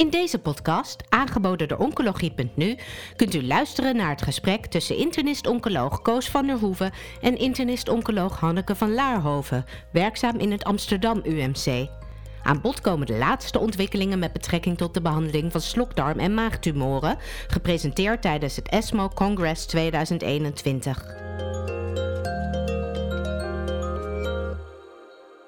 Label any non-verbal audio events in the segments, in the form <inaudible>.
In deze podcast, aangeboden door Oncologie.nu, kunt u luisteren naar het gesprek tussen internist-oncoloog Koos van der Hoeven en internist-oncoloog Hanneke van Laarhoven, werkzaam in het Amsterdam UMC. Aan bod komen de laatste ontwikkelingen met betrekking tot de behandeling van slokdarm- en maagtumoren, gepresenteerd tijdens het ESMO Congress 2021.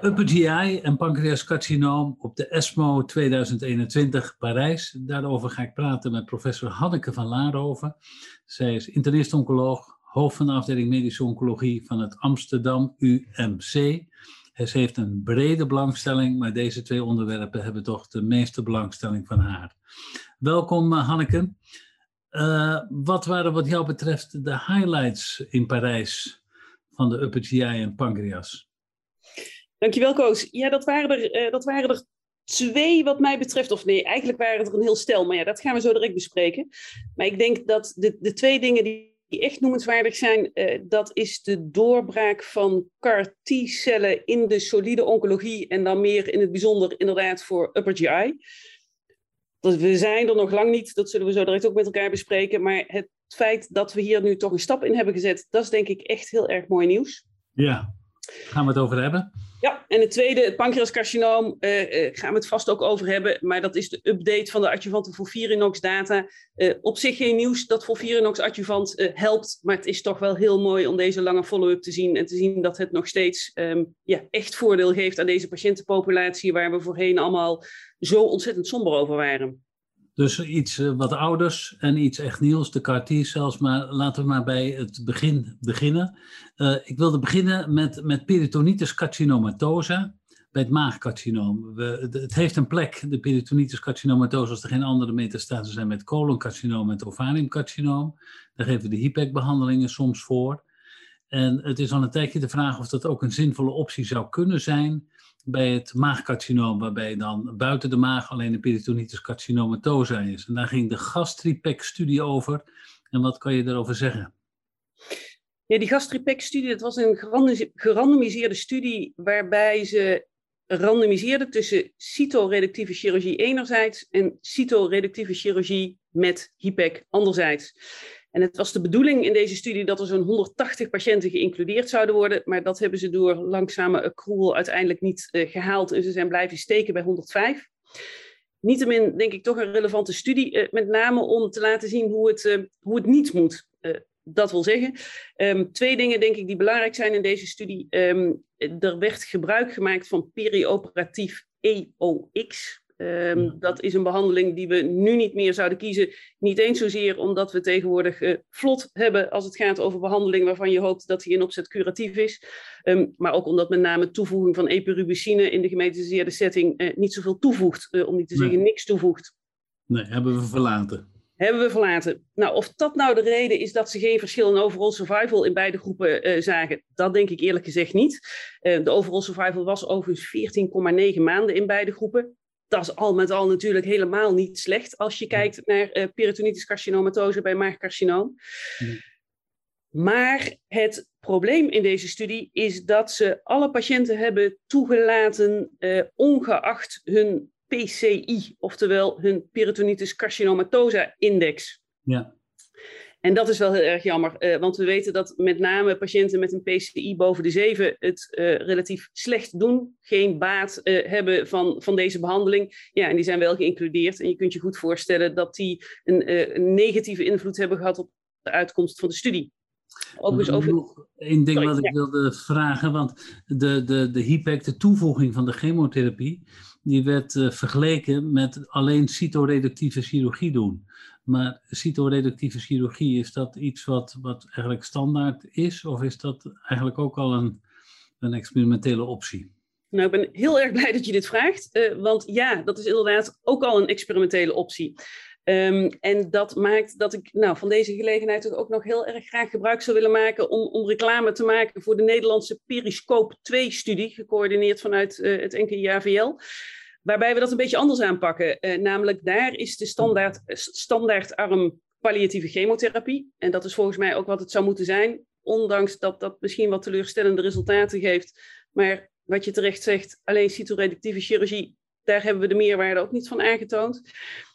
Upper GI en pancreascarcinoom op de ESMO 2021 Parijs. Daarover ga ik praten met professor Hanneke van Laarhoven. Zij is internist-oncoloog, hoofd van de afdeling medische oncologie van het Amsterdam UMC. Ze heeft een brede belangstelling, maar deze twee onderwerpen hebben toch de meeste belangstelling van haar. Welkom uh, Hanneke. Uh, wat waren wat jou betreft de highlights in Parijs van de Upper GI en pancreas? Dankjewel, Koos. Ja, dat waren, er, uh, dat waren er twee wat mij betreft. Of nee, eigenlijk waren er een heel stel. Maar ja, dat gaan we zo direct bespreken. Maar ik denk dat de, de twee dingen die echt noemenswaardig zijn, uh, dat is de doorbraak van CAR-T-cellen in de solide oncologie en dan meer in het bijzonder inderdaad voor upper GI. Dat we zijn er nog lang niet, dat zullen we zo direct ook met elkaar bespreken, maar het feit dat we hier nu toch een stap in hebben gezet, dat is denk ik echt heel erg mooi nieuws. Ja, gaan we het over hebben? Ja, en het tweede, het pancreascarcinoom, uh, gaan we het vast ook over hebben. Maar dat is de update van de adjuvanten voor Virinox data. Uh, op zich geen nieuws dat voor Virinox adjuvant helpt. Maar het is toch wel heel mooi om deze lange follow-up te zien. En te zien dat het nog steeds um, ja, echt voordeel geeft aan deze patiëntenpopulatie. Waar we voorheen allemaal zo ontzettend somber over waren. Dus iets uh, wat ouders en iets echt nieuws, de CAR zelfs. Maar laten we maar bij het begin beginnen. Uh, ik wilde beginnen met, met peritonitis carcinomatosa, bij het maagcarcinoom. We, het heeft een plek, de peritonitis carcinomatosa, als er geen andere metastase zijn met coloncarcinoom en ovariumcarcinoom. Daar geven we de HIPEC-behandelingen soms voor. En het is al een tijdje de vraag of dat ook een zinvolle optie zou kunnen zijn bij het maagcarcinoom, waarbij dan buiten de maag alleen de peritonitis carcinomatosa is. En daar ging de gastripec-studie over. En wat kan je daarover zeggen? Ja, die gastripec-studie, dat was een gerandomiseerde studie waarbij ze randomiseerden tussen cytoreductieve chirurgie enerzijds en cytoreductieve chirurgie met HIPEC anderzijds. En het was de bedoeling in deze studie dat er zo'n 180 patiënten geïncludeerd zouden worden, maar dat hebben ze door langzame accrual uiteindelijk niet uh, gehaald en ze zijn blijven steken bij 105. Niettemin denk ik toch een relevante studie, uh, met name om te laten zien hoe het, uh, hoe het niet moet. dat wil zeggen, um, twee dingen denk ik die belangrijk zijn in deze studie. Um, er werd gebruik gemaakt van perioperatief EOX, Um, dat is een behandeling die we nu niet meer zouden kiezen. Niet eens zozeer omdat we tegenwoordig uh, vlot hebben als het gaat over behandeling waarvan je hoopt dat die in opzet curatief is. Um, maar ook omdat met name toevoeging van epirubicine in de gemetiseerde setting uh, niet zoveel toevoegt, uh, om niet te zeggen nee. niks toevoegt. Nee, hebben we verlaten. Hebben we verlaten. Nou, of dat nou de reden is dat ze geen verschil in overall survival in beide groepen zagen, dat denk ik eerlijk gezegd niet. de overall survival was overigens 14,9 maanden in beide groepen dat is al met al natuurlijk helemaal niet slecht als je kijkt naar uh, peritonitis carcinomatose bij maagcarcinoom. Mm. Maar het probleem in deze studie is dat ze alle patiënten hebben toegelaten, uh, ongeacht hun PCI, oftewel hun peritonitis carcinomatosa index. Ja. En dat is wel heel erg jammer, uh, want we weten dat met name patiënten met een PCI boven de 7 het uh, relatief slecht doen, geen baat uh, hebben van, van deze behandeling. Ja, en die zijn wel geïncludeerd. En je kunt je goed voorstellen dat die een, een negatieve invloed hebben gehad op de uitkomst van de studie. Ook dus over... Nog één ding Sorry, wat ik wilde vragen, want de, de, de HIPEC, de toevoeging van de chemotherapie, die werd vergeleken met alleen cytoreductieve chirurgie doen. Maar cytoreductieve chirurgie, is dat iets wat, wat eigenlijk standaard is? Of is dat eigenlijk ook al een, een experimentele optie? Nou, ik ben heel erg blij dat je dit vraagt. Uh, want ja, dat is inderdaad ook al een experimentele optie. Um, en dat maakt dat ik nou, van deze gelegenheid ook nog heel erg graag gebruik zou willen maken om, om reclame te maken voor de Nederlandse Periscope 2-studie, gecoördineerd vanuit uh, het NKI-AVL. Waarbij we dat een beetje anders aanpakken. Uh, namelijk daar is de standaard, standaardarm palliatieve chemotherapie. En dat is volgens mij ook wat het zou moeten zijn. Ondanks dat dat misschien wat teleurstellende resultaten geeft. Maar wat je terecht zegt, alleen cytoreductieve chirurgie Daar hebben we de meerwaarde ook niet van aangetoond.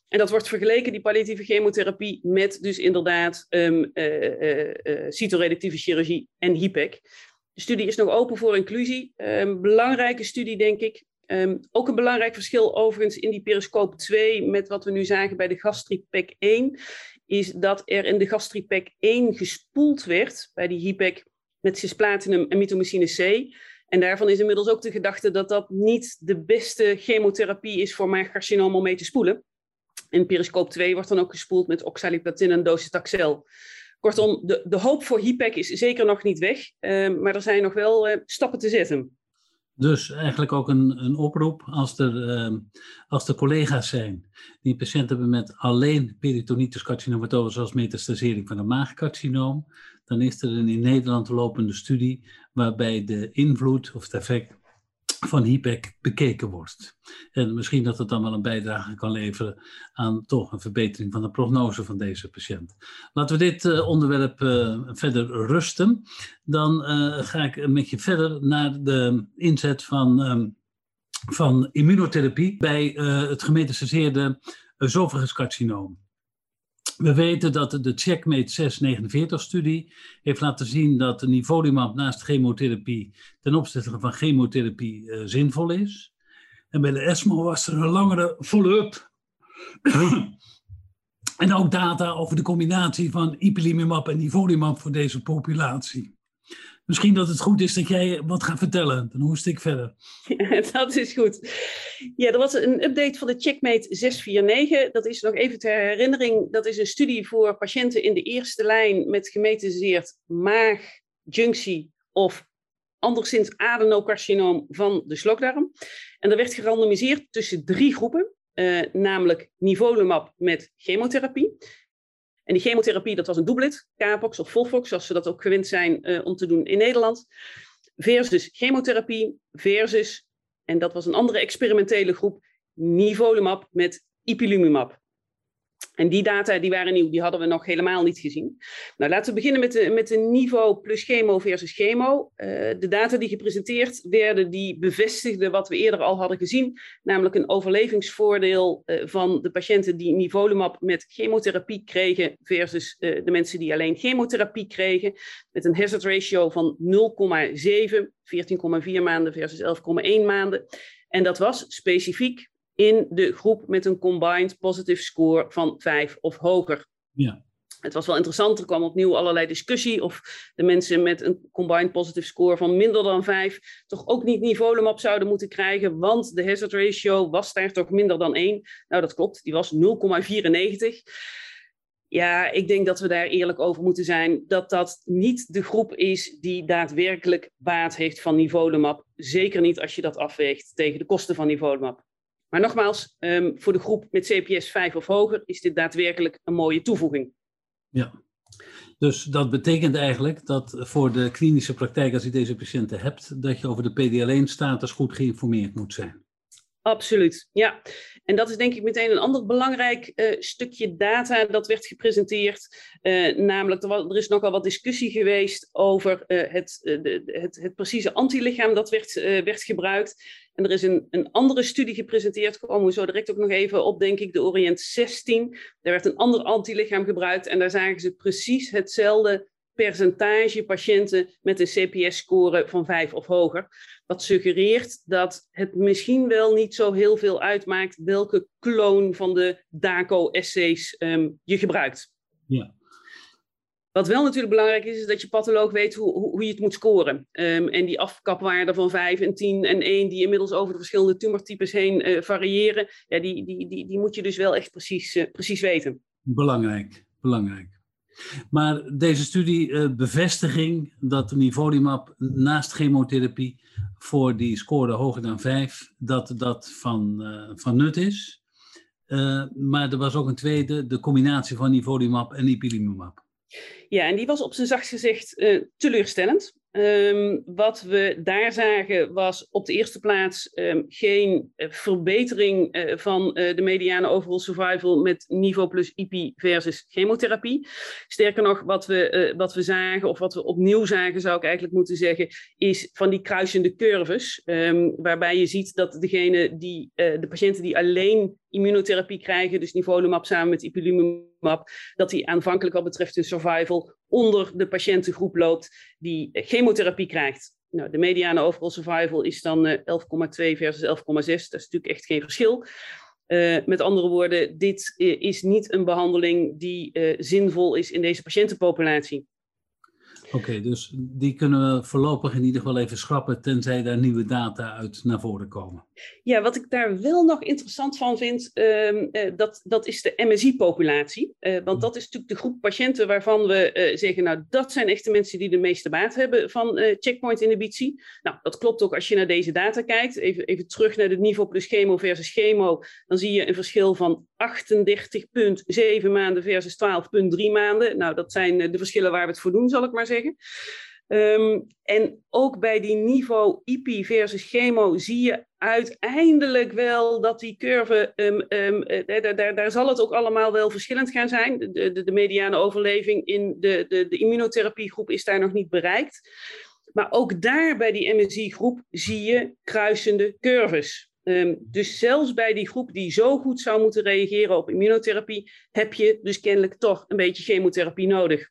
En dat wordt vergeleken, die palliatieve chemotherapie, met dus inderdaad um, cytoreductieve chirurgie en HIPEC. De studie is nog open voor inclusie. Um, belangrijke studie, denk ik. Um, ook een belangrijk verschil overigens in die periscoop 2 met wat we nu zagen bij de gastripec 1, is dat er in de gastripec 1 gespoeld werd bij die HIPEC met cisplatinum en mitomycine C. En daarvan is inmiddels ook de gedachte dat dat niet de beste chemotherapie is voor maagcarcinoom om mee te spoelen. In periscoop 2 wordt dan ook gespoeld met oxaliplatin en docetaxel. Kortom, de, de hoop voor HIPEC is zeker nog niet weg, uh, maar er zijn nog wel uh, stappen te zetten. Dus eigenlijk ook een, een oproep als er, uh, als er collega's zijn die patiënten hebben met alleen peritonitis carcinomatose als metastasering van een maagcarcinoom, dan is er een in Nederland lopende studie waarbij de invloed of het effect van HIPEC bekeken wordt. En misschien dat het dan wel een bijdrage kan leveren aan toch een verbetering van de prognose van deze patiënt. Laten we dit uh, onderwerp uh, verder rusten. Dan uh, ga ik met je verder naar de inzet van, um, van immunotherapie bij het gemetastaseerde esophagus-carcinoom. We weten dat de Checkmate 649-studie heeft laten zien dat de nivolumab naast chemotherapie ten opzichte van chemotherapie uh, zinvol is. En bij de ESMO was er een langere follow-up. en ook data over de combinatie van ipilimumab en nivolumab voor deze populatie. Misschien dat het goed is dat jij wat gaat vertellen. Dan hoest ik verder. <laughs> Dat is goed. Ja, er was een update van de Checkmate 649. Dat is nog even ter herinnering. Dat is een studie voor patiënten in de eerste lijn met gemetastaseerd maag, junctie of anderszins adenocarcinoom van de slokdarm. En er werd gerandomiseerd tussen drie groepen. Uh, namelijk nivolumab met chemotherapie. En die chemotherapie, dat was een doublet, Capox of Volvox, zoals we dat ook gewend zijn uh, om te doen in Nederland. Versus chemotherapie, versus, en dat was een andere experimentele groep, nivolumab met ipilimumab. En die data die waren nieuw, die hadden we nog helemaal niet gezien. Nou, laten we beginnen met de, met de niveau plus chemo versus chemo. Uh, de data die gepresenteerd werden, die bevestigden wat we eerder al hadden gezien. Namelijk een overlevingsvoordeel uh, van de patiënten die nivolumab met chemotherapie kregen versus uh, de mensen die alleen chemotherapie kregen. Met een hazard ratio van 0,7, 14,4 maanden versus 11,1 maanden. En dat was specifiek in de groep met een combined positive score van 5 of hoger. Ja. Het was wel interessant, er kwam opnieuw allerlei discussie of de mensen met een combined positive score van minder dan 5 toch ook niet nivolumab zouden moeten krijgen, want de hazard ratio was daar toch minder dan 1. Nou, dat klopt, die was 0,94. Ja, ik denk dat we daar eerlijk over moeten zijn dat dat niet de groep is die daadwerkelijk baat heeft van nivolumab. Zeker niet als je dat afweegt tegen de kosten van nivolumab. Maar nogmaals, um, voor de groep met CPS 5 of hoger is dit daadwerkelijk een mooie toevoeging. Ja, dus dat betekent eigenlijk dat voor de klinische praktijk, als je deze patiënten hebt, dat je over de PDL1-status goed geïnformeerd moet zijn. Absoluut, ja. En dat is denk ik meteen een ander belangrijk uh, stukje data dat werd gepresenteerd. Uh, namelijk, er, was, er, is nogal wat discussie geweest over uh, het, de, het, het, precieze antilichaam dat werd, werd gebruikt. En er is een, een andere studie gepresenteerd, komen we zo direct ook nog even op, denk ik, de Orient 16. Daar werd een ander antilichaam gebruikt en daar zagen ze precies hetzelfde percentage patiënten met een CPS-score van 5 of hoger. Wat suggereert dat het misschien wel niet zo heel veel uitmaakt welke kloon van de DACO-essays um, je gebruikt. Ja. Wat wel natuurlijk belangrijk is, is dat je patholoog weet hoe, hoe je het moet scoren. Um, en die afkapwaarden van 5 en 10 en 1, die inmiddels over de verschillende tumortypes heen uh, variëren, ja, die, die, die, die moet je dus wel echt precies, uh, precies weten. Belangrijk, belangrijk. Maar deze studie uh, bevestiging dat nivolumab naast chemotherapie voor die score hoger dan 5, dat dat van, van nut is. Maar er was ook een tweede, de combinatie van nivolumab en ipilimumab. Ja, en die was op zijn zachtst gezegd teleurstellend. Um, wat we daar zagen was op de eerste plaats um, geen uh, verbetering uh, van de mediane overall survival met niveau plus IP versus chemotherapie. Sterker nog, wat we, wat we zagen, of wat we opnieuw zagen zou ik eigenlijk moeten zeggen, is van die kruisende curves. Um, waarbij je ziet dat degene die, de patiënten die alleen immunotherapie krijgen, dus nivolumab samen met ipilimumab, dat die aanvankelijk wat betreft hun survival onder de patiëntengroep loopt die chemotherapie krijgt. Nou, de mediane overall survival is dan uh, 11,2 versus 11,6. Dat is natuurlijk echt geen verschil. Uh, met andere woorden, dit uh, is niet een behandeling die zinvol is in deze patiëntenpopulatie. Oké, dus die kunnen we voorlopig in ieder geval even schrappen, tenzij daar nieuwe data uit naar voren komen. Ja, wat ik daar wel nog interessant van vind, um, uh, dat, dat is de MSI-populatie. Uh, want dat is natuurlijk de groep patiënten waarvan we uh, zeggen, nou, dat zijn echt de mensen die de meeste baat hebben van checkpoint-inhibitie. Nou, dat klopt ook als je naar deze data kijkt. Even, even terug naar het niveau plus chemo versus chemo. Dan zie je een verschil van 38,7 maanden versus 12,3 maanden. Nou, dat zijn de verschillen waar we het voor doen, zal ik maar zeggen. Um, en ook bij die niveau IP versus chemo zie je uiteindelijk wel dat die curve, um, um, daar, daar, daar, zal het ook allemaal wel verschillend gaan zijn. De, de, de mediane overleving in de, de, de immunotherapiegroep is daar nog niet bereikt. Maar ook daar bij die MSI-groep zie je kruisende curves. Um, dus zelfs bij die groep die zo goed zou moeten reageren op immunotherapie, heb je dus kennelijk toch een beetje chemotherapie nodig.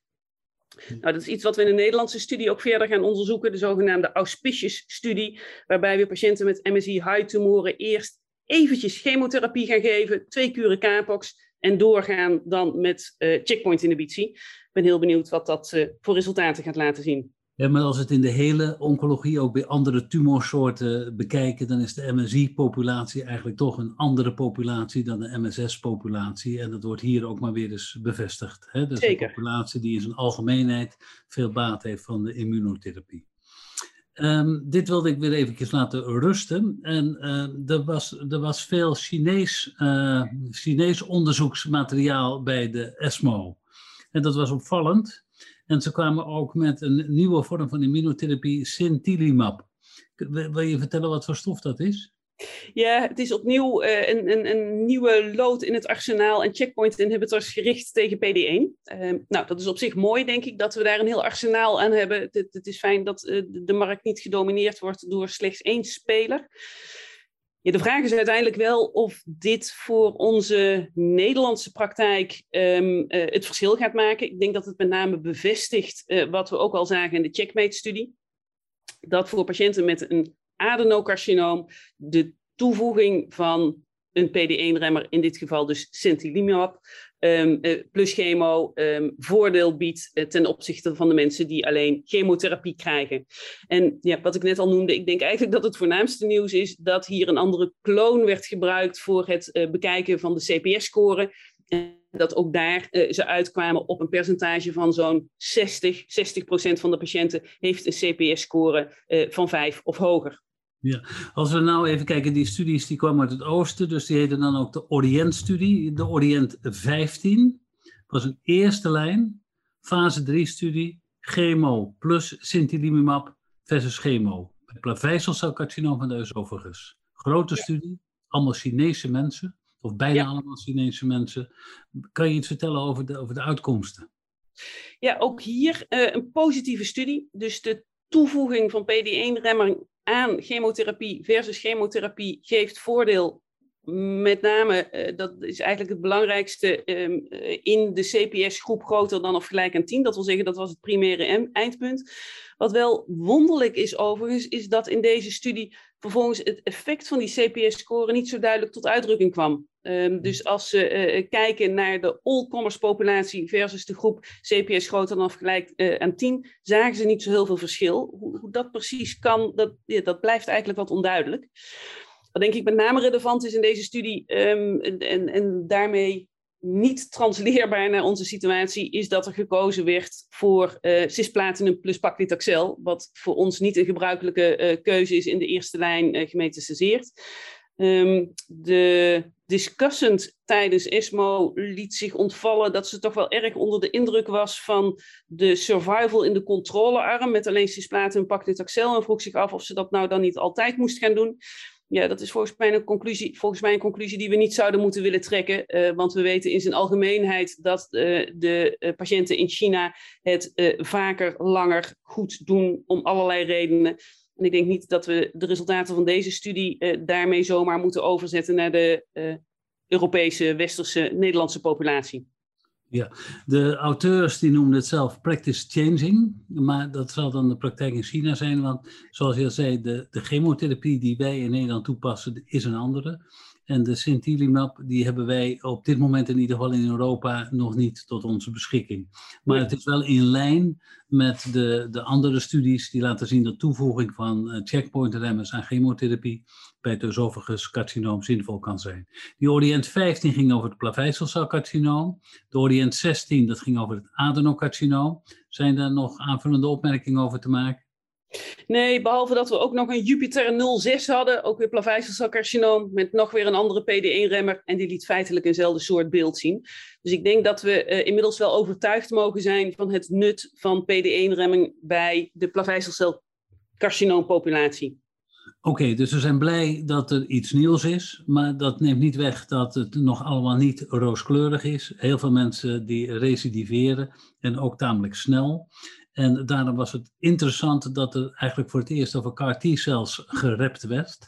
Nou, dat is iets wat we in de Nederlandse studie ook verder gaan onderzoeken, de zogenaamde auspicious-studie, waarbij we patiënten met MSI-high-tumoren eerst eventjes chemotherapie gaan geven, twee kuren Capox, en doorgaan dan met uh, checkpoint-inhibitie. Ik ben heel benieuwd wat dat uh, voor resultaten gaat laten zien. Ja, maar als we het in de hele oncologie ook bij andere tumorsoorten bekijken, dan is de MSI-populatie eigenlijk toch een andere populatie dan de MSS-populatie. En dat wordt hier ook maar weer eens bevestigd. Hè? Dus Zeker. een populatie die in zijn algemeenheid veel baat heeft van de immunotherapie. Um, dit wilde ik weer eventjes laten rusten. En uh, er, was, er was veel Chinees, uh, Chinees onderzoeksmateriaal bij de ESMO. En dat was opvallend. En ze kwamen ook met een nieuwe vorm van immunotherapie, Sintilimab. Wil je vertellen wat voor stof dat is? Ja, het is opnieuw uh, een, een, een, nieuwe lood in het arsenaal en checkpoint inhibitors gericht tegen PD1. Uh, nou, dat is op zich mooi, denk ik, dat we daar een heel arsenaal aan hebben. Het, is fijn dat uh, de markt niet gedomineerd wordt door slechts één speler. De vraag is uiteindelijk wel of dit voor onze Nederlandse praktijk um, uh, het verschil gaat maken. Ik denk dat het met name bevestigt uh, wat we ook al zagen in de Checkmate-studie. Dat voor patiënten met een adenocarcinoom de toevoeging van een PD1-remmer, in dit geval dus Sintilimab, um, plus chemo, um, voordeel biedt uh, ten opzichte van de mensen die alleen chemotherapie krijgen. En ja, wat ik net al noemde, ik denk eigenlijk dat het voornaamste nieuws is dat hier een andere kloon werd gebruikt voor het uh, bekijken van de CPS-score. En dat ook daar ze uitkwamen op een percentage van zo'n 60, 60 procent van de patiënten heeft een CPS-score van 5 of hoger. Ja, als we nou even kijken, die studies die kwamen uit het oosten, dus die heten dan ook de Orient-studie. De Orient 15 was een eerste lijn, fase 3-studie, chemo plus sintilimumab versus chemo. Bij plaveisselcelcarcinoom van de oesophagus. Grote ja. studie, allemaal Chinese mensen, of bijna ja. allemaal Chinese mensen. Kan je iets vertellen over de, over de uitkomsten? Ja, ook hier uh, een positieve studie. Dus de toevoeging van PD1-remmer aan chemotherapie versus chemotherapie geeft voordeel. Met name, uh, dat is eigenlijk het belangrijkste, um, uh, in de CPS-groep groter dan of gelijk aan 10. Dat wil zeggen, dat was het primaire eindpunt. Wat wel wonderlijk is overigens, is dat in deze studie vervolgens het effect van die CPS-score niet zo duidelijk tot uitdrukking kwam. Um, dus als ze uh, kijken naar de all-comers populatie versus de groep CPS groter dan of gelijk uh, aan 10, zagen ze niet zo heel veel verschil. Hoe, hoe dat precies kan, dat, ja, dat blijft eigenlijk wat onduidelijk. Wat denk ik met name relevant is in deze studie, um, en, en daarmee niet transleerbaar naar onze situatie, is dat er gekozen werd voor uh, cisplatinum plus paclitaxel, wat voor ons niet een gebruikelijke uh, keuze is in de eerste lijn uh, gemetastaseerd. Um, de discussant tijdens ESMO liet zich ontvallen dat ze toch wel erg onder de indruk was van de survival in de controlearm met alleen cisplaten en paclitaxel en vroeg zich af of ze dat nou dan niet altijd moest gaan doen. Ja, dat is volgens mij een conclusie, volgens mij een conclusie die we niet zouden moeten willen trekken. Uh, want we weten in zijn algemeenheid dat uh, de uh, patiënten in China het vaker, langer goed doen om allerlei redenen. En ik denk niet dat we de resultaten van deze studie daarmee zomaar moeten overzetten naar de Europese, westerse, Nederlandse populatie. Ja, de auteurs die noemden het zelf practice changing, maar dat zal dan de praktijk in China zijn, want zoals je al zei, de, de chemotherapie die wij in Nederland toepassen is een andere. En de Sintilimab, die hebben wij op dit moment in ieder geval in Europa nog niet tot onze beschikking. Maar het is wel in lijn met de, de andere studies die laten zien dat toevoeging van uh, checkpoint remmers aan chemotherapie bij het esophagus carcinoom zinvol kan zijn. Die Orient 15 ging over het plaveiselcelcarcinoom. De Orient 16 dat ging over het adenocarcinoom. Zijn daar nog aanvullende opmerkingen over te maken? Nee, behalve dat we ook nog een Jupiter 06 hadden, ook weer plaveiselcelcarcinoom, met nog weer een andere PD1-remmer. En die liet feitelijk eenzelfde soort beeld zien. Dus ik denk dat we uh, inmiddels wel overtuigd mogen zijn van het nut van PD1-remming bij de plaveiselcelcarcinoompopulatie. Oké, dus we zijn blij dat er iets nieuws is, maar dat neemt niet weg dat het nog allemaal niet rooskleurig is. Heel veel mensen die recidiveren en ook tamelijk snel. En daarom was het interessant dat er eigenlijk voor het eerst over CAR T-cells gerept werd.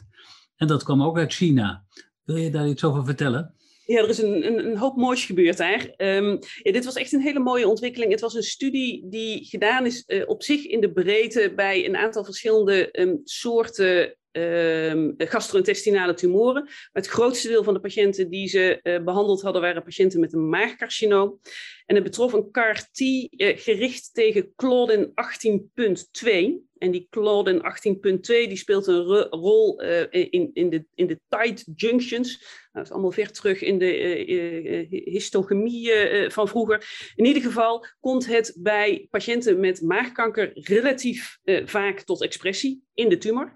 En dat kwam ook uit China. Wil je daar iets over vertellen? Ja, er is een, een, een hoop moois gebeurd daar. Ja, dit was echt een hele mooie ontwikkeling. Het was een studie die gedaan is uh, op zich in de breedte bij een aantal verschillende um, soorten um, gastrointestinale tumoren. Het grootste deel van de patiënten die ze uh, behandeld hadden waren patiënten met een maagcarcinoom. En het betrof een CAR-T uh, gericht tegen Claudin 18.2. En die Claudin 18.2 die speelt een rol uh, in, in, de, in de tight junctions. Nou, dat is allemaal ver terug in de histochemie van vroeger. In ieder geval komt het bij patiënten met maagkanker relatief vaak tot expressie in de tumor.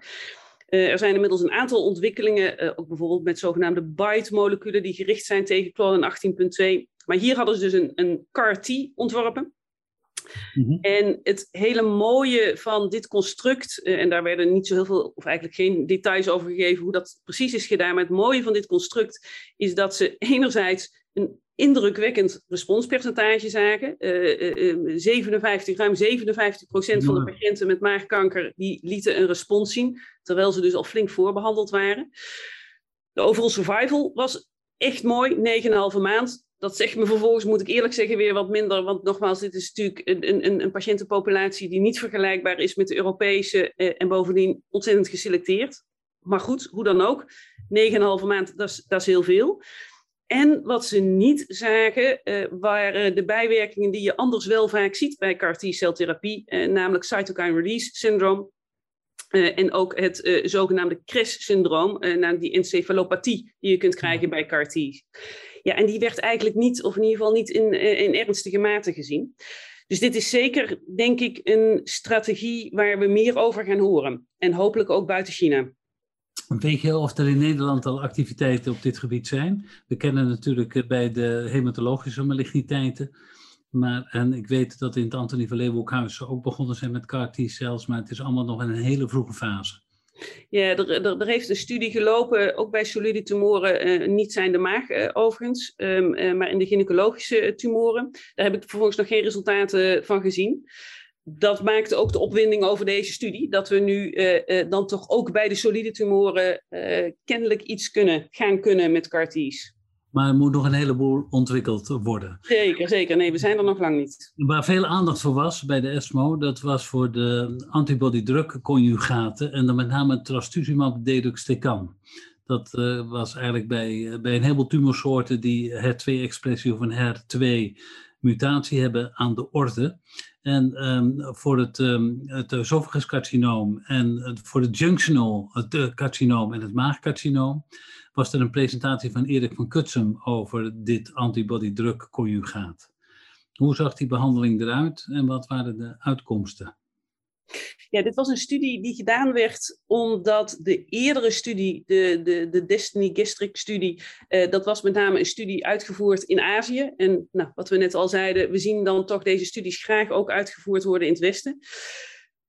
Uh, er zijn inmiddels een aantal ontwikkelingen, uh, ook bijvoorbeeld met zogenaamde BITE-moleculen, die gericht zijn tegen claudin 18.2. Maar hier hadden ze dus een, een CAR-T ontworpen. Mm -hmm. En het hele mooie van dit construct, uh, en daar werden niet zo heel veel, of eigenlijk geen details over gegeven hoe dat precies is gedaan, maar het mooie van dit construct is dat ze enerzijds een indrukwekkend responspercentage zagen. Uh, uh, 57, ruim 57 procent van de patiënten met maagkanker die lieten een respons zien, terwijl ze dus al flink voorbehandeld waren. De overall survival was echt mooi, 9,5 maand. Dat zegt me vervolgens, moet ik eerlijk zeggen, weer wat minder. Want nogmaals, dit is natuurlijk een, een, een patiëntenpopulatie die niet vergelijkbaar is met de Europese eh, en bovendien ontzettend geselecteerd. Maar goed, hoe dan ook. 9,5 maand, dat is, dat is heel veel. En wat ze niet zagen, uh, waren de bijwerkingen die je anders wel vaak ziet bij CAR T-celtherapie, uh, namelijk cytokine release syndroom. Uh, en ook het zogenaamde CRES-syndroom, namelijk die encefalopathie die je kunt krijgen bij CAR T. Ja, en die werd eigenlijk niet, of in ieder geval niet in, in ernstige mate gezien. Dus dit is zeker, denk ik, een strategie waar we meer over gaan horen. En hopelijk ook buiten China. Weet je of er in Nederland al activiteiten op dit gebied zijn? We kennen natuurlijk eh, bij de hematologische maligniteiten. Maar, en ik weet dat in het Antonie van Leeuwenhoekhuis ook begonnen zijn met CAR T-cells, maar het is allemaal nog in een hele vroege fase. Ja, er, er, heeft een studie gelopen, ook bij solide tumoren, eh, niet zijn de maag uh, overigens, uh, maar in de gynaecologische tumoren. Daar heb ik vervolgens nog geen resultaten van gezien dat maakt ook de opwinding over deze studie. Dat we nu uh, uh, dan toch ook bij de solide tumoren uh, kennelijk iets kunnen, gaan kunnen met CAR-T's. Maar er moet nog een heleboel ontwikkeld worden. Zeker, zeker. Nee, we zijn er nog lang niet. Waar veel aandacht voor was bij de ESMO, dat was voor de antibody-drug conjugaten en dan met name trastuzumab deruxtecan. Dat was eigenlijk bij, bij een heleboel tumorsoorten die HER2-expressie of een HER2-mutatie hebben aan de orde. En um, voor het, um, het en voor het junctional het uh, carcinoom en het maagcarcinoom was er een presentatie van Erik van Kutsum over dit antibody-drug conjugaat. Hoe zag die behandeling eruit en wat waren de uitkomsten? Ja, dit was een studie die gedaan werd omdat de eerdere studie, de, de, de Destiny Gastric studie, uh, dat was met name een studie uitgevoerd in Azië. En nou, wat we net al zeiden, we zien dan toch deze studies graag ook uitgevoerd worden in het Westen.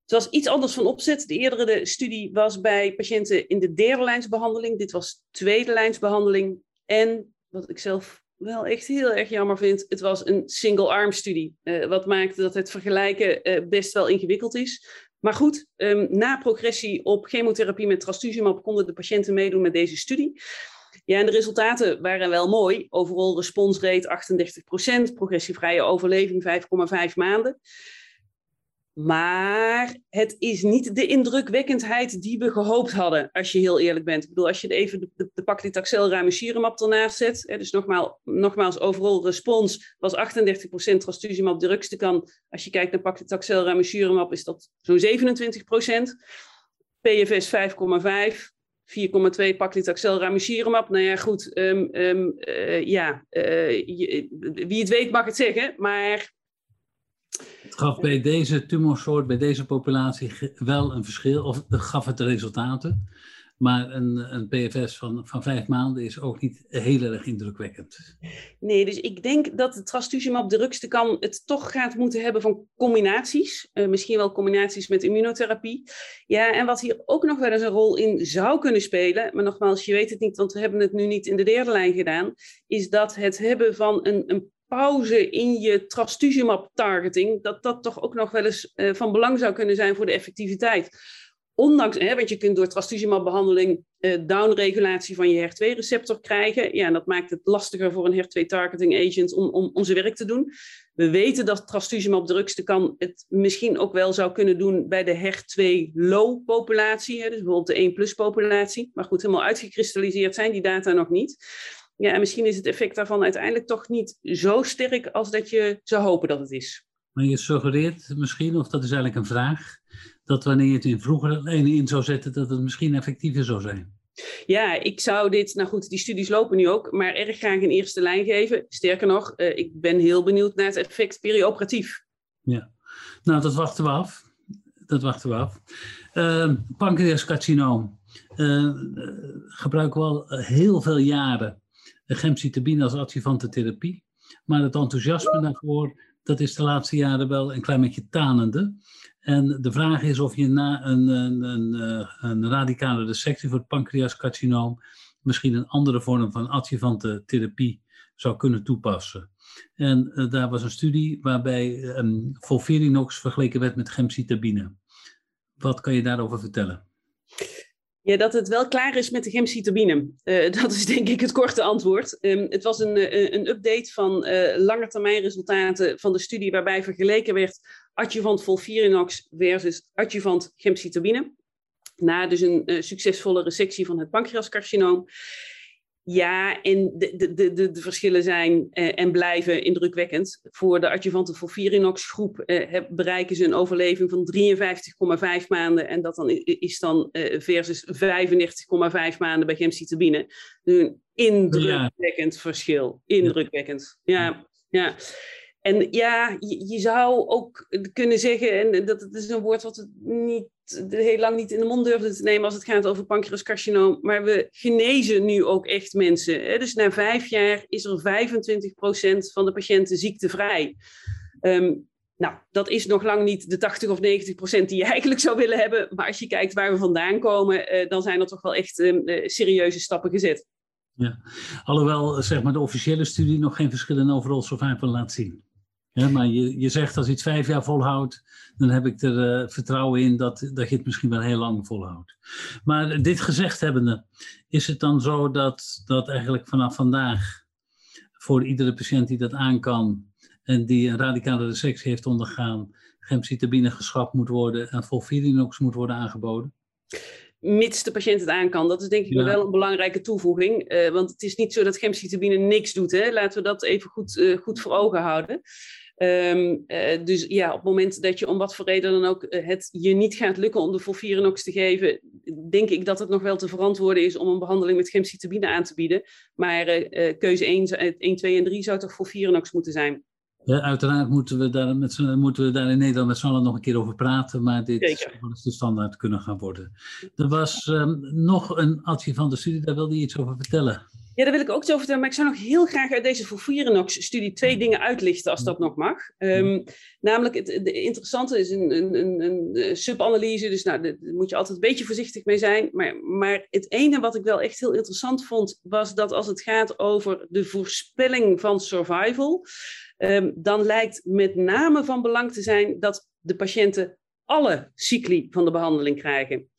Het was iets anders van opzet. De eerdere de studie was bij patiënten in de derde lijnsbehandeling. Dit was tweede lijnsbehandeling. En wat ik zelf wel echt heel erg jammer vind, het was een single-arm studie. Uh, wat maakte dat het vergelijken uh, best wel ingewikkeld is. Maar goed, um, na progressie op chemotherapie met trastuzumab konden de patiënten meedoen met deze studie. Ja, en de resultaten waren wel mooi. Overal responsrate 38%, progressievrije overleving 5,5 maanden. Maar het is niet de indrukwekkendheid die we gehoopt hadden, als je heel eerlijk bent. Ik bedoel, als je even de, de, de ramucirumab ernaast zet, hè, dus nogmaals, nogmaals, overal respons was 38% trastuzumab deruxtecan. Als je kijkt naar paclitaxel ramucirumab is dat zo'n 27%. PFS 5,5. 4,2 paclitaxel ramucirumab. Nou ja, goed. Um, um, uh, ja, je, wie het weet mag het zeggen. Maar het gaf bij deze tumorsoort, bij deze populatie wel een verschil, of gaf het de resultaten. Maar een, een PFS van, van vijf maanden is ook niet heel erg indrukwekkend. Nee, dus ik denk dat het trastuzumab de kan het toch gaat moeten hebben van combinaties. Uh, misschien wel combinaties met immunotherapie. Ja, en wat hier ook nog wel eens een rol in zou kunnen spelen, maar nogmaals, je weet het niet, want we hebben het nu niet in de derde lijn gedaan, is dat het hebben van een, een pauze in je trastuzumab targeting, dat dat toch ook nog wel eens uh, van belang zou kunnen zijn voor de effectiviteit. Ondanks, hè, want je kunt door trastuzumab behandeling uh, downregulatie van je HER2-receptor krijgen. Ja, en dat maakt het lastiger voor een HER2-targeting agent om, om, om zijn werk te doen. We weten dat trastuzumab drugste kan het misschien ook wel zou kunnen doen bij de HER2-low populatie, hè, dus bijvoorbeeld de 1-plus populatie. Maar goed, helemaal uitgekristalliseerd zijn die data nog niet. Ja, en misschien is het effect daarvan uiteindelijk toch niet zo sterk als dat je zou hopen dat het is. Maar je suggereert misschien, of dat is eigenlijk een vraag, dat wanneer je het in vroegere lijnen in zou zetten, dat het misschien effectiever zou zijn. Ja, ik zou dit, nou goed, die studies lopen nu ook, maar erg graag in eerste lijn geven. Sterker nog, uh, ik ben heel benieuwd naar het effect perioperatief. Ja, nou dat wachten we af. Dat wachten we af. Uh, pancreascarcinoom uh, gebruiken we al heel veel jaren gemcitabine als adjuvante therapie. Maar het enthousiasme daarvoor, dat is de laatste jaren wel een klein beetje tanende. En de vraag is of je na een, een, een, eh, een radicale dissectie voor het pancreascarcinoom misschien een andere vorm van adjuvante therapie zou kunnen toepassen. En uh, daar was een studie waarbij um, volverinox vergeleken werd met gemcitabine. Wat kan je daarover vertellen? Ja, dat het wel klaar is met de gemcitabine. Uh, <laughs> dat is denk ik het korte antwoord. Um, het was een, uh, een update van uh, lange termijn resultaten van de studie waarbij vergeleken werd adjuvant volfirinox versus adjuvant gemcitabine. Na dus een succesvolle resectie van het pancreascarcinoom. Ja, en de, de, de, de verschillen zijn eh, en blijven indrukwekkend. Voor de adjuvante volfirinox groep eh, bereiken ze een overleving van 53,5 maanden. En dat dan, is dan eh, versus 35,5 maanden bij gemcitabine. Dus een indrukwekkend ja. verschil. Indrukwekkend. Ja, ja. En ja, je, zou ook kunnen zeggen, en dat is een woord wat we niet, heel lang niet in de mond durfden te nemen als het gaat over pancreascarcinoom, maar we genezen nu ook echt mensen. Hè? Dus na vijf jaar is er 25% van de patiënten ziektevrij. Um, nou, dat is nog lang niet de 80 of 90 procent die je eigenlijk zou willen hebben. Maar als je kijkt waar we vandaan komen, uh, dan zijn er toch wel echt uh, serieuze stappen gezet. Ja, alhoewel zeg maar, de officiële studie nog geen verschillen overal survival laat zien. Ja, maar je, je zegt als iets vijf jaar volhoudt, dan heb ik er uh, vertrouwen in dat, dat je het misschien wel heel lang volhoudt. Maar dit gezegd hebbende, is het dan zo dat, dat eigenlijk vanaf vandaag voor iedere patiënt die dat aan kan en die een radicale resectie heeft ondergaan, gemcitabine geschrapt moet worden en volfirinox moet worden aangeboden? mits de patiënt het aan kan. Dat is denk ik ja. wel een belangrijke toevoeging. Uh, want het is niet zo dat gemcitabine niks doet. Hè? Laten we dat even goed, uh, goed voor ogen houden. Um, uh, dus ja, op het moment dat je om wat voor reden dan ook uh, het je niet gaat lukken om de volfirinox te geven, denk ik dat het nog wel te verantwoorden is om een behandeling met gemcitabine aan te bieden. Maar uh, keuze 1, 1, 2 en 3 zou toch volfirinox moeten zijn. Ja, uiteraard moeten we, daar met moeten we daar in Nederland met z'n allen nog een keer over praten, maar dit Zeker. zou de standaard kunnen gaan worden. Er was um, nog een van de studie, daar wilde je iets over vertellen. Ja, daar wil ik ook iets over vertellen, maar ik zou nog heel graag uit deze Fofirinox-studie twee dingen uitlichten, als dat nog mag. Um, namelijk, het interessante is een, een, een, een subanalyse, dus nou, daar moet je altijd een beetje voorzichtig mee zijn. Maar, maar het ene wat ik wel echt heel interessant vond, was dat als het gaat over de voorspelling van survival, um, dan lijkt met name van belang te zijn dat de patiënten alle cycli van de behandeling krijgen.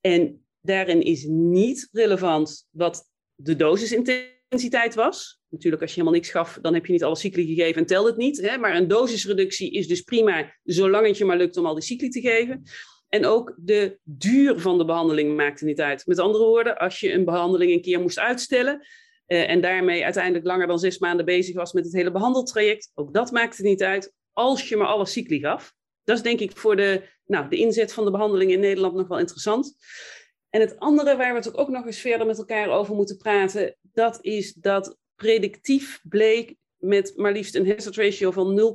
En daarin is niet relevant wat de dosisintensiteit was. Natuurlijk, als je helemaal niks gaf, dan heb je niet alle cycli gegeven en telt het niet. Hè? Maar een dosisreductie is dus prima, zolang het je maar lukt om al die cycli te geven. En ook de duur van de behandeling maakte niet uit. Met andere woorden, als je een behandeling een keer moest uitstellen uh, en daarmee uiteindelijk langer dan zes maanden bezig was met het hele behandeltraject, ook dat maakte niet uit als je maar alle cycli gaf. Dat is denk ik voor de, nou, de inzet van de behandeling in Nederland nog wel interessant. En het andere waar we het ook nog eens verder met elkaar over moeten praten, dat is dat predictief bleek met maar liefst een hazard ratio van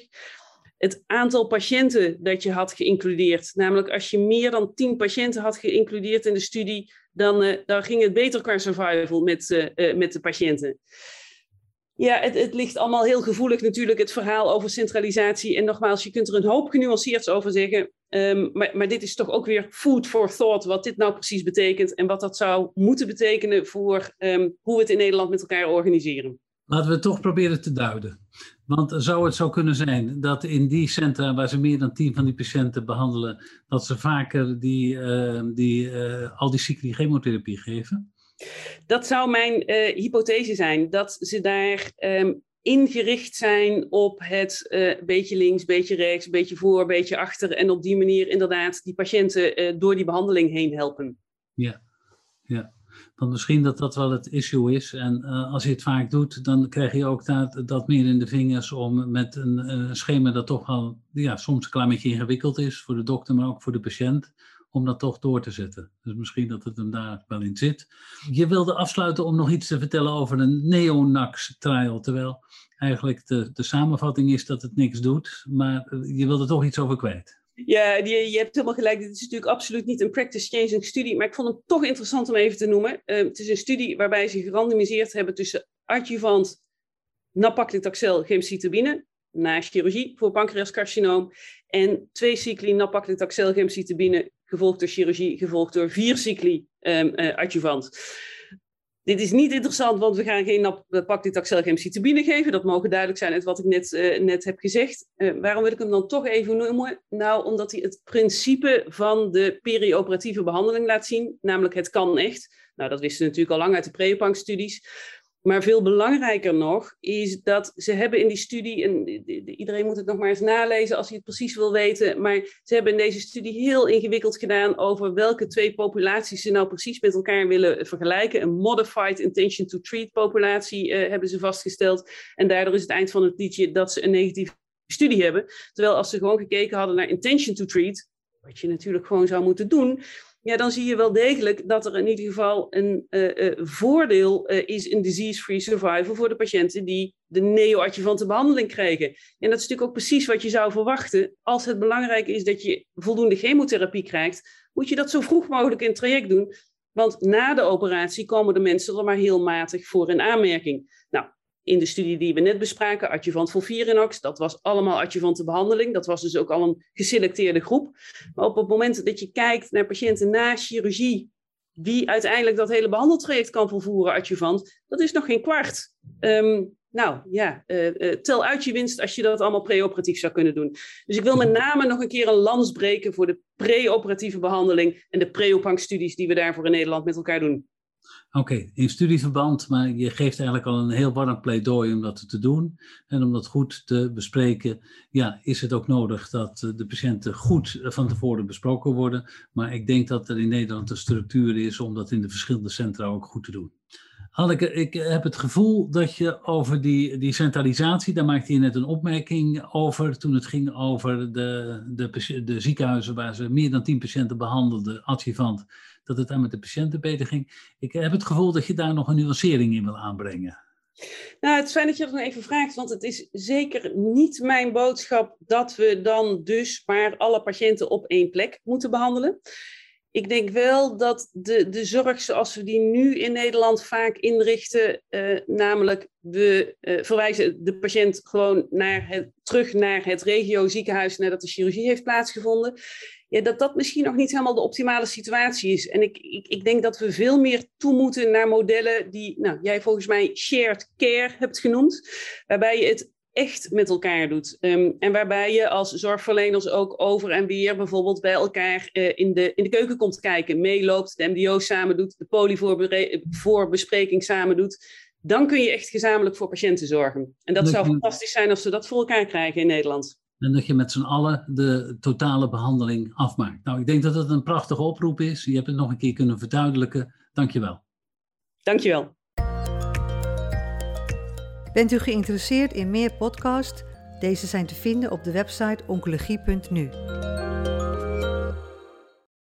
0,77 het aantal patiënten dat je had geïncludeerd. Namelijk als je meer dan 10 patiënten had geïncludeerd in de studie, dan, uh, dan ging het beter qua survival met, uh, uh, met de patiënten. Ja, het, het, ligt allemaal heel gevoelig natuurlijk, het verhaal over centralisatie. En nogmaals, je kunt er een hoop genuanceerds over zeggen. Um, maar, maar, dit is toch ook weer food for thought, wat dit nou precies betekent. En wat dat zou moeten betekenen voor um, hoe we het in Nederland met elkaar organiseren. Laten we toch proberen te duiden. Want zou het zo kunnen zijn dat in die centra waar ze meer dan tien van die patiënten behandelen, dat ze vaker die, uh, die, uh, al die cycli chemotherapie geven? Dat zou mijn uh, hypothese zijn, dat ze daar um, ingericht zijn op het uh, beetje links, beetje rechts, beetje voor, beetje achter en op die manier inderdaad die patiënten uh, door die behandeling heen helpen. Ja, ja. Dan misschien dat dat wel het issue is. En als je het vaak doet, dan krijg je ook dat, dat meer in de vingers om met een, een schema dat toch al ja, soms een klein beetje ingewikkeld is voor de dokter, maar ook voor de patiënt om dat toch door te zetten. Dus misschien dat het hem daar wel in zit. Je wilde afsluiten om nog iets te vertellen over een neonax-trial, terwijl eigenlijk de, de samenvatting is dat het niks doet, maar eh, je wilde toch iets over kwijt. Ja, je, je hebt helemaal gelijk. Dit is natuurlijk absoluut niet een practice-changing studie, maar ik vond het toch interessant om even te noemen. Uh, het is een studie waarbij ze gerandomiseerd hebben tussen adjuvant napaclitaxel gemcitabine na chirurgie voor pancreascarcinoom en twee cycli napaclitaxel gemcitabine gevolgd door chirurgie, gevolgd door vier cycli um, uh, adjuvant. Dit is niet interessant, want we gaan geen paclitaxel-gemcitabine geven. Dat mogen duidelijk zijn uit wat ik net, uh, net heb gezegd. Uh, waarom wil ik hem dan toch even noemen? Nou, omdat hij het principe van de perioperatieve behandeling laat zien. Namelijk, het kan echt. Nou, dat wisten we natuurlijk al lang uit de Preopank-studies. Maar veel belangrijker nog is dat ze hebben in die studie, en iedereen moet het nog maar eens nalezen als hij het precies wil weten, maar ze hebben in deze studie heel ingewikkeld gedaan over welke twee populaties ze nou precies met elkaar willen vergelijken. Een modified intention to treat populatie uh, hebben ze vastgesteld. En daardoor is het eind van het liedje dat ze een negatieve studie hebben. Terwijl als ze gewoon gekeken hadden naar intention to treat, wat je natuurlijk gewoon zou moeten doen, ja, dan zie je wel degelijk dat er in ieder geval een uh, uh, voordeel uh, is in disease-free survival voor de patiënten die de neoadjuvante behandeling kregen. En dat is natuurlijk ook precies wat je zou verwachten. Als het belangrijk is dat je voldoende chemotherapie krijgt, moet je dat zo vroeg mogelijk in het traject doen. Want na de operatie komen de mensen er maar heel matig voor in aanmerking. Nou, in de studie die we net bespraken, adjuvant Volvirinox, dat was allemaal adjuvante behandeling. Dat was dus ook al een geselecteerde groep. Maar op het moment dat je kijkt naar patiënten na chirurgie, wie uiteindelijk dat hele behandeltraject kan volvoeren, adjuvant, dat is nog geen kwart. Um, nou ja, uh, uh, tel uit je winst als je dat allemaal preoperatief zou kunnen doen. Dus ik wil met name nog een keer een lans breken voor de preoperatieve behandeling en de preopangstudies die we daarvoor in Nederland met elkaar doen. Oké, in studieverband, maar je geeft eigenlijk al een heel warm pleidooi om dat te doen. En om dat goed te bespreken, ja, is het ook nodig dat eh, de patiënten goed van tevoren besproken worden. Maar ik denk dat er in Nederland een structuur is om dat in de verschillende centra ook goed te doen. Hanneke, ik heb het gevoel dat je over die, die centralisatie, daar maakte je net een opmerking over toen het ging over de, de, de ziekenhuizen waar ze meer dan 10 patiënten behandelden, adjuvant dat het dan met de patiënten beter ging. Ik heb het gevoel dat je daar nog een nuancering in wil aanbrengen. Nou, het is fijn dat je dat nog even vraagt, want het is zeker niet mijn boodschap dat we dan dus maar alle patiënten op één plek moeten behandelen. Ik denk wel dat de, de zorg zoals we die nu in Nederland vaak inrichten, uh, namelijk we uh, verwijzen de patiënt gewoon naar het, terug naar het regio ziekenhuis nadat de chirurgie heeft plaatsgevonden, ja, dat dat misschien nog niet helemaal de optimale situatie is. En ik, ik, ik denk dat we veel meer toe moeten naar modellen die nou, jij volgens mij shared care hebt genoemd, waarbij je het echt met elkaar doet. Um, en waarbij je als zorgverleners ook over en weer bijvoorbeeld bij elkaar uh, in, de, in de keuken komt kijken, meeloopt, de MDO samen doet, de polyvoorbespreking samen doet. Dan kun je echt gezamenlijk voor patiënten zorgen. En dat, dat zou fantastisch zijn als we dat voor elkaar krijgen in Nederland. En dat je met z'n allen de totale behandeling afmaakt. Nou, ik denk dat het een prachtige oproep is. Je hebt het nog een keer kunnen verduidelijken. Dank je wel. Dank je wel. Bent u geïnteresseerd in meer podcasts? Deze zijn te vinden op de website oncologie.nu.